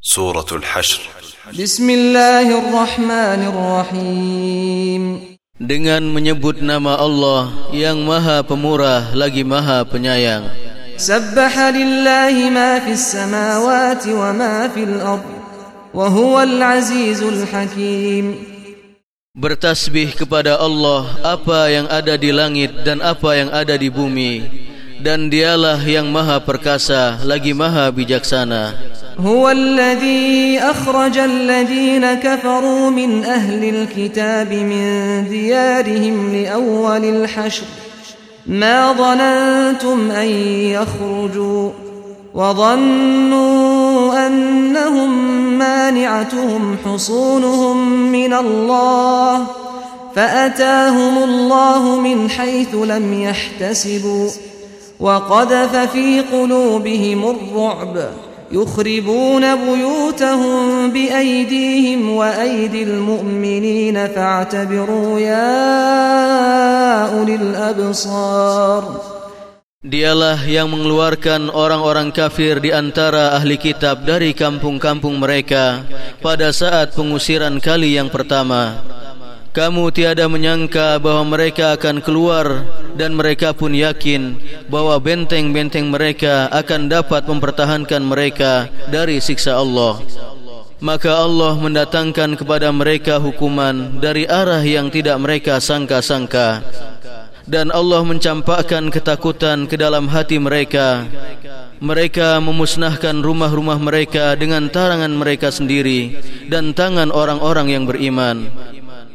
سورة الحشر بسم الله Dengan menyebut nama Allah yang maha pemurah lagi maha penyayang سبح لله ما في السماوات وما في الأرض وهو العزيز الحكيم Bertasbih kepada Allah apa yang ada di langit dan apa yang ada di bumi Dan dialah yang maha perkasa lagi maha bijaksana هو الذي أخرج الذين كفروا من أهل الكتاب من ديارهم لأول الحشر ما ظننتم أن يخرجوا وظنوا أنهم مانعتهم حصونهم من الله فأتاهم الله من حيث لم يحتسبوا وقذف في قلوبهم الرعب يخربون بيوتهم بأيديهم وأيدي المؤمنين فاعتبروا يا أولي الأبصار Dialah yang mengeluarkan orang-orang kafir di antara ahli kitab dari kampung-kampung mereka pada saat pengusiran kali yang pertama. Kamu tiada menyangka bahwa mereka akan keluar dan mereka pun yakin bahwa benteng-benteng mereka akan dapat mempertahankan mereka dari siksa Allah. Maka Allah mendatangkan kepada mereka hukuman dari arah yang tidak mereka sangka-sangka. Dan Allah mencampakkan ketakutan ke dalam hati mereka. Mereka memusnahkan rumah-rumah mereka dengan tarangan mereka sendiri dan tangan orang-orang yang beriman.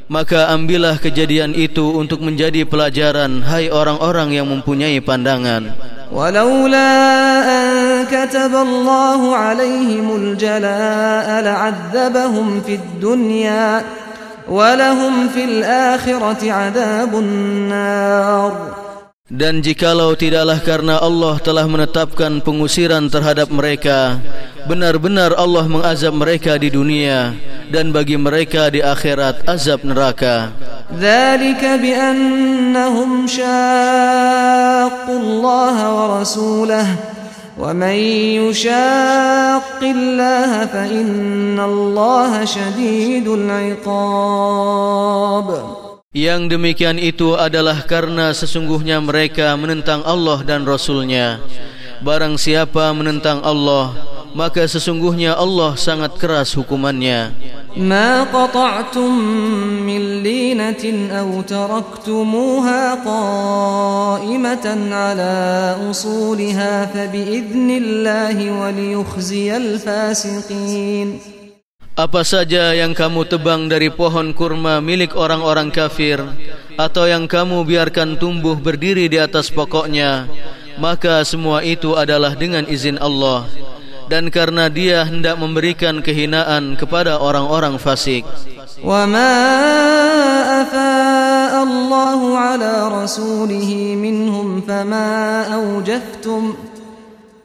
Maka ambillah kejadian itu untuk menjadi pelajaran Hai orang-orang yang mempunyai pandangan Walaula an kataballahu alaihimul jala'a la'adzabahum fid dunya Walahum fil akhirati adabun nar dan jikalau tidaklah karena Allah telah menetapkan pengusiran terhadap mereka Benar-benar Allah mengazab mereka di dunia Dan bagi mereka di akhirat azab neraka Zalika biannahum syaqullah wa rasulah Wa man yushaqillah fa inna allaha syadidul iqab Zalika biannahum syaqullah wa rasulah yang demikian itu adalah karena sesungguhnya mereka menentang Allah dan Rasulnya Barang siapa menentang Allah Maka sesungguhnya Allah sangat keras hukumannya Ma qata'tum min linatin aw taraktumuha qa'imatan ala usuliha fa bi'idhnillahi wa liyukhziyal fasiqin apa saja yang kamu tebang dari pohon kurma milik orang-orang kafir Atau yang kamu biarkan tumbuh berdiri di atas pokoknya Maka semua itu adalah dengan izin Allah Dan karena dia hendak memberikan kehinaan kepada orang-orang fasik Wa ma afa'allahu ala rasulihi minhum fama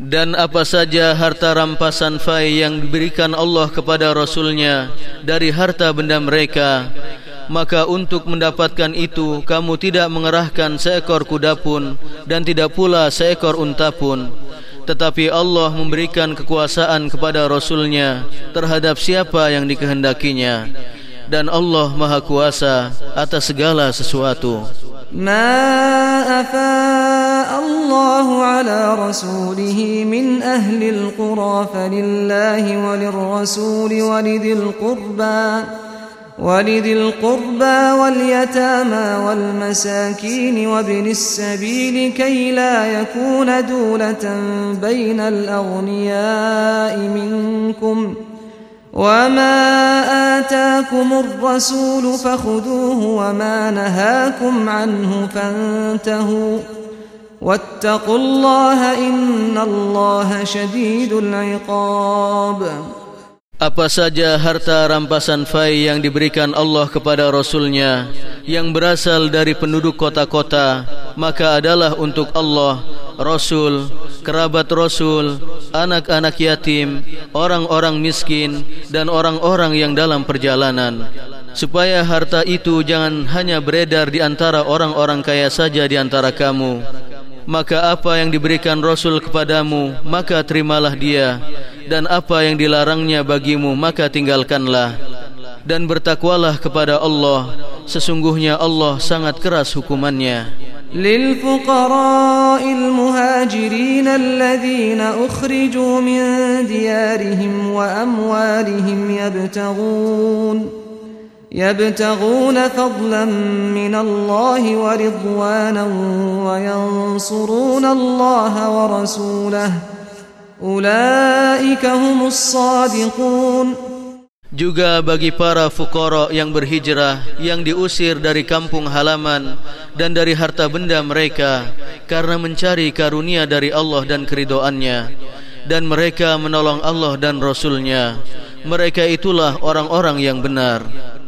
dan apa saja harta rampasan fai yang diberikan Allah kepada Rasulnya dari harta benda mereka maka untuk mendapatkan itu kamu tidak mengerahkan seekor kuda pun dan tidak pula seekor unta pun tetapi Allah memberikan kekuasaan kepada Rasulnya terhadap siapa yang dikehendakinya dan Allah Maha Kuasa atas segala sesuatu. Ma'afah الله على رسوله من أهل القرى فلله وللرسول ولذي القربى ولذي القربى واليتامى والمساكين وابن السبيل كي لا يكون دولة بين الأغنياء منكم وما آتاكم الرسول فخذوه وما نهاكم عنه فانتهوا واتقوا الله إن الله شديد العقاب Apa saja harta rampasan fai yang diberikan Allah kepada Rasulnya yang berasal dari penduduk kota-kota maka adalah untuk Allah, Rasul, kerabat Rasul, anak-anak yatim, orang-orang miskin dan orang-orang yang dalam perjalanan supaya harta itu jangan hanya beredar di antara orang-orang kaya saja di antara kamu maka apa yang diberikan Rasul kepadamu, maka terimalah dia, dan apa yang dilarangnya bagimu, maka tinggalkanlah, dan bertakwalah kepada Allah, sesungguhnya Allah sangat keras hukumannya. للفقراء المهاجرين الذين أخرجوا من ديارهم وأموالهم يبتغون يبتغون فضلا من الله ورضوانا وينصرون الله ورسوله أولئك هم الصادقون Juga bagi para fukara yang berhijrah yang diusir dari kampung halaman dan dari harta benda mereka karena mencari karunia dari Allah dan keridoannya dan mereka menolong Allah dan Rasulnya mereka itulah orang-orang yang benar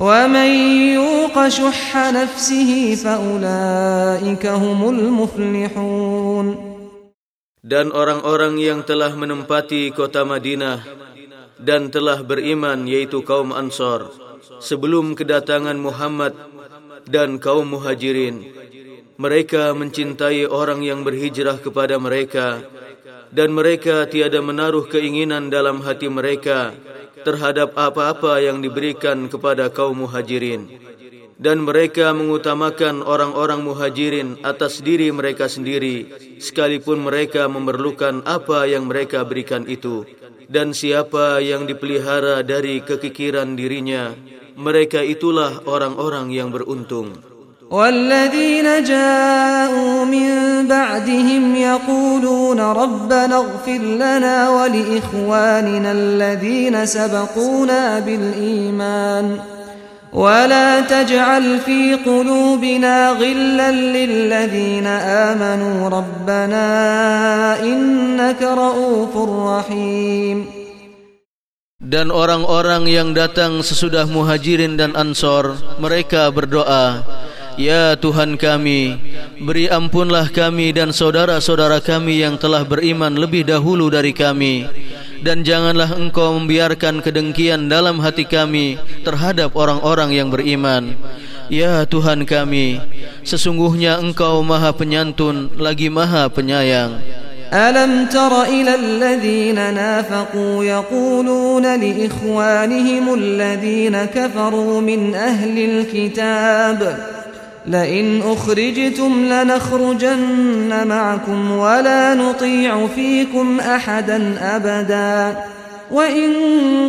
ومن يوق شح نفسه فأولئك هم المفلحون Dan orang-orang yang telah menempati kota Madinah dan telah beriman yaitu kaum Ansar sebelum kedatangan Muhammad dan kaum Muhajirin mereka mencintai orang yang berhijrah kepada mereka dan dan mereka tiada menaruh keinginan dalam hati mereka terhadap apa-apa yang diberikan kepada kaum muhajirin dan mereka mengutamakan orang-orang muhajirin atas diri mereka sendiri sekalipun mereka memerlukan apa yang mereka berikan itu dan siapa yang dipelihara dari kekikiran dirinya mereka itulah orang-orang yang beruntung والذين جاءوا من بعدهم يقولون ربنا اغفر لنا ولإخواننا الذين سبقونا بالإيمان ولا تجعل في قلوبنا غلا للذين آمنوا ربنا إنك رؤوف رحيم Dan orang-orang yang datang sesudah muhajirin dan ansor, mereka berdoa, Ya Tuhan kami, beri ampunlah kami dan saudara-saudara kami yang telah beriman lebih dahulu dari kami. Dan janganlah engkau membiarkan kedengkian dalam hati kami terhadap orang-orang yang beriman. Ya Tuhan kami, sesungguhnya engkau maha penyantun lagi maha penyayang. Alam ألم تر إلى الذين نافقوا يقولون لإخوانهم الذين كفروا من أهل الكتاب ؟ لئن أخرجتم لنخرجن معكم ولا نطيع فيكم أحدا أبدا وإن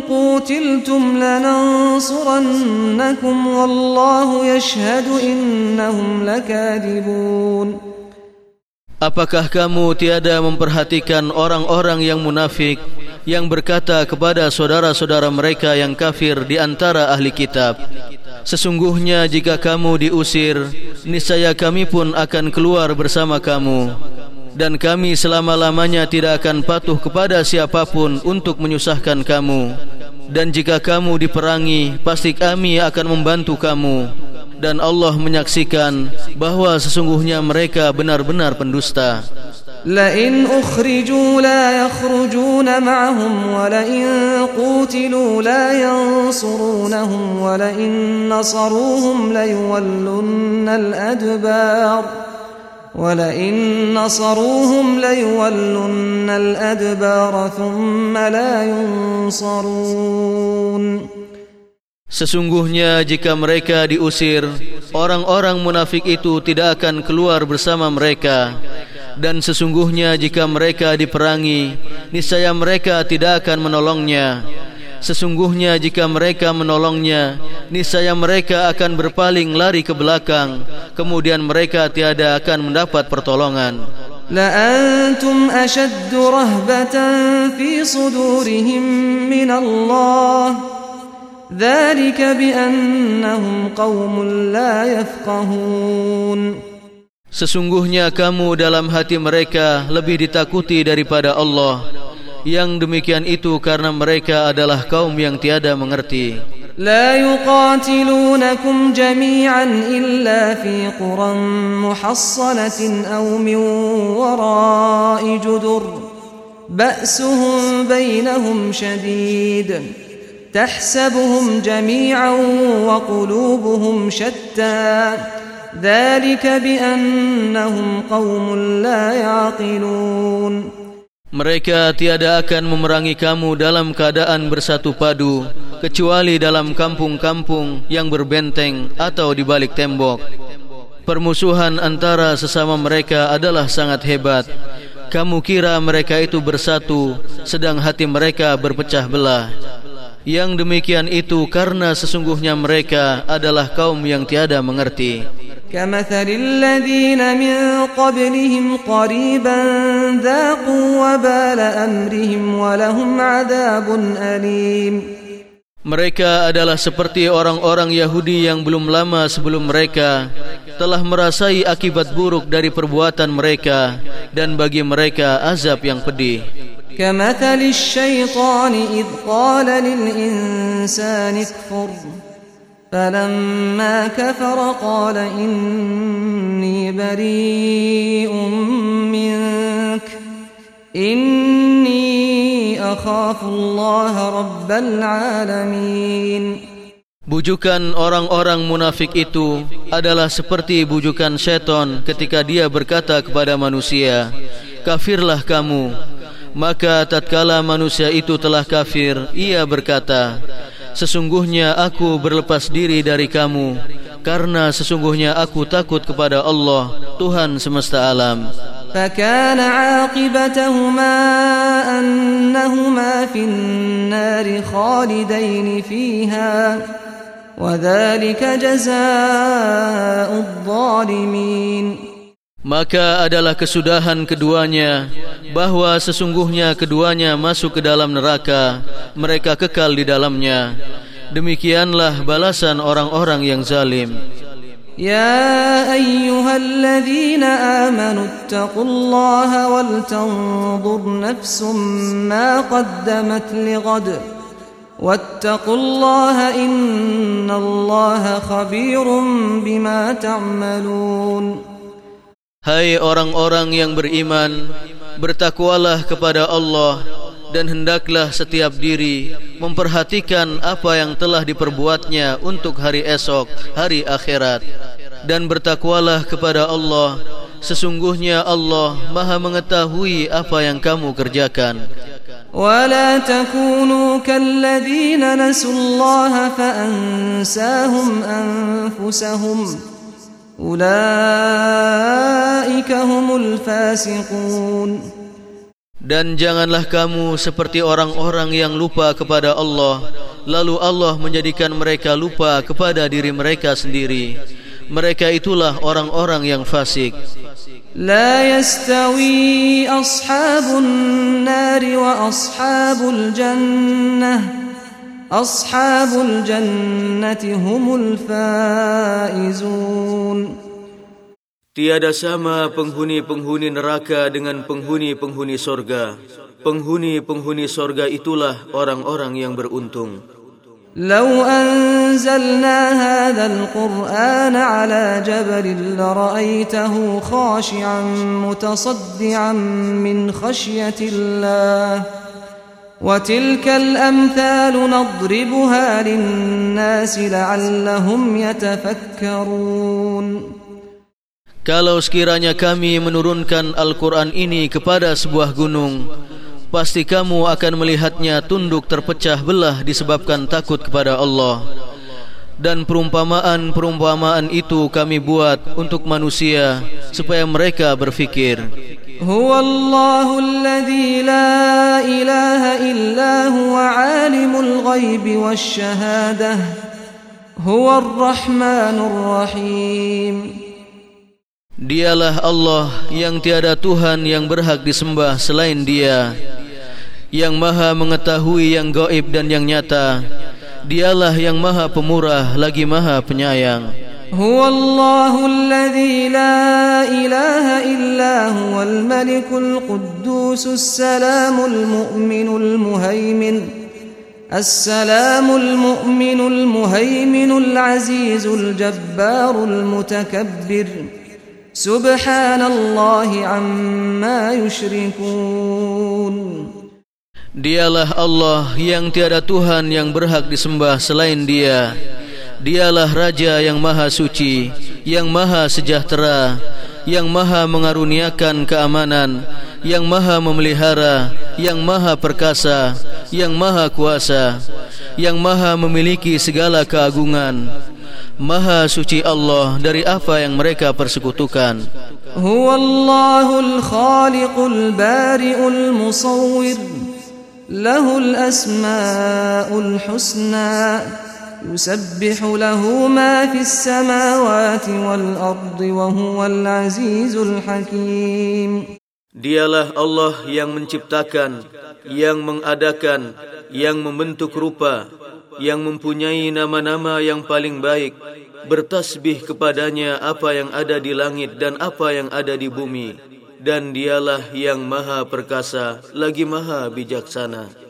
قوتلتم لننصرنكم والله يشهد إنهم لكاذبون Apakah kamu tiada memperhatikan orang-orang yang munafik yang berkata kepada saudara-saudara mereka yang kafir di antara ahli kitab Sesungguhnya jika kamu diusir Niscaya kami pun akan keluar bersama kamu Dan kami selama-lamanya tidak akan patuh kepada siapapun Untuk menyusahkan kamu Dan jika kamu diperangi Pasti kami akan membantu kamu Dan Allah menyaksikan bahwa sesungguhnya mereka benar-benar pendusta لئن أخرجوا لا يخرجون معهم ولئن قوتلوا لا ينصرونهم ولئن نصروهم ليولن الأدبار ولئن نصروهم ليولن الأدبار ثم لا ينصرون Sesungguhnya jika mereka diusir, orang-orang munafik itu tidak akan keluar bersama mereka. dan sesungguhnya jika mereka diperangi niscaya mereka tidak akan menolongnya sesungguhnya jika mereka menolongnya niscaya mereka akan berpaling lari ke belakang kemudian mereka tiada akan mendapat pertolongan la antum ashaddu rahbatan fi sudurihim min Allah ذلك بأنهم قوم لا يفقهون Sesungguhnya kamu dalam hati mereka lebih ditakuti daripada Allah Yang demikian itu karena mereka adalah kaum yang tiada mengerti لا يقاتلونكم جميعا إلا في قرى محصنة أو من وراء جدر بأسهم بينهم شديد تحسبهم جميعا وقلوبهم شتى ذلك بأنهم قوم لا يعقلون Mereka tiada akan memerangi kamu dalam keadaan bersatu padu kecuali dalam kampung-kampung yang berbenteng atau di balik tembok. Permusuhan antara sesama mereka adalah sangat hebat. Kamu kira mereka itu bersatu sedang hati mereka berpecah belah. Yang demikian itu karena sesungguhnya mereka adalah kaum yang tiada mengerti. كمثل الذين من قبلهم قريبا ذاقوا وبال أمرهم ولهم عذاب أليم Mereka adalah seperti orang-orang Yahudi yang belum lama sebelum mereka telah merasai akibat buruk dari perbuatan mereka dan bagi mereka azab yang pedih. كَمَثَلِ الشَّيْطَانِ إِذْ قَالَ لِلْإِنسَانِ اكْفُرْ فلما كفر قال إني بريء منك إني أخاف الله رب العالمين Bujukan orang-orang munafik itu adalah seperti bujukan syaitan ketika dia berkata kepada manusia, Kafirlah kamu. Maka tatkala manusia itu telah kafir, ia berkata, Sesungguhnya aku berlepas diri dari kamu karena sesungguhnya aku takut kepada Allah Tuhan semesta alam. فَكَانَ عَاقِبَتَهُمَا أَنَّهُمَا فِي النَّارِ خَالِدَيْنِ فِيهَا وَذَلِكَ جَزَاءُ Maka adalah kesudahan keduanya bahwa sesungguhnya keduanya masuk ke dalam neraka mereka kekal di dalamnya demikianlah balasan orang-orang yang zalim Ya ayyuhalladzina amanu taqullaha wal tanzur nafsum ma qaddamat ligad wattaqullaha innallaha khabirum bima ta'malun Hai orang-orang yang beriman Bertakwalah kepada Allah Dan hendaklah setiap diri Memperhatikan apa yang telah diperbuatnya Untuk hari esok, hari akhirat Dan bertakwalah kepada Allah Sesungguhnya Allah maha mengetahui apa yang kamu kerjakan ولا تكونوا كالذين نسوا الله فأنساهم أنفسهم أولئك dan janganlah kamu seperti orang-orang yang lupa kepada Allah Lalu Allah menjadikan mereka lupa kepada diri mereka sendiri Mereka itulah orang-orang yang fasik لا يستوي أصحاب النار وأصحاب الجنة أصحاب الجنة هم الفائزون Tiada sama penghuni-penghuni neraka dengan penghuni-penghuni sorga. Penghuni-penghuni sorga itulah orang-orang yang beruntung. لو أنزلنا هذا القرآن على جبل لرأيته خاشعا متصدعا من خشية الله وتلك الأمثال نضربها للناس لعلهم يتفكرون Kalau sekiranya kami menurunkan Al-Quran ini kepada sebuah gunung, pasti kamu akan melihatnya tunduk terpecah belah disebabkan takut kepada Allah. Dan perumpamaan-perumpamaan itu kami buat untuk manusia supaya mereka berfikir. Huwa Allahu alladhi la ilaha illa huwa alimul ghaibi wasyahadah. Huwa Al rahmanur Rahim. Al Dialah Allah yang tiada Tuhan yang berhak disembah selain Dia Yang maha mengetahui yang gaib dan yang nyata Dialah yang maha pemurah lagi maha penyayang Huwa Allahu alladhi la ilaha illa huwal malikul quddusus salamul mu'minul muhaimin salamul المؤمن المهيمن Azizul Jabbarul المتكبر Subhanallahi amma yushrikun Dialah Allah yang tiada Tuhan yang berhak disembah selain dia Dialah Raja yang maha suci Yang maha sejahtera Yang maha mengaruniakan keamanan Yang maha memelihara Yang maha perkasa Yang maha kuasa Yang maha memiliki segala keagungan Maha suci Allah dari apa yang mereka persekutukan Huwallahul khaliqul bari'ul musawwir Lahul asma'ul husna Yusabbihu lahu ma fis samawati wal ardi Wa huwal azizul hakim Dialah Allah yang menciptakan, yang mengadakan, yang membentuk rupa, yang mempunyai nama-nama yang paling baik, bertasbih kepadanya apa yang ada di langit dan apa yang ada di bumi, dan dialah yang maha perkasa lagi maha bijaksana.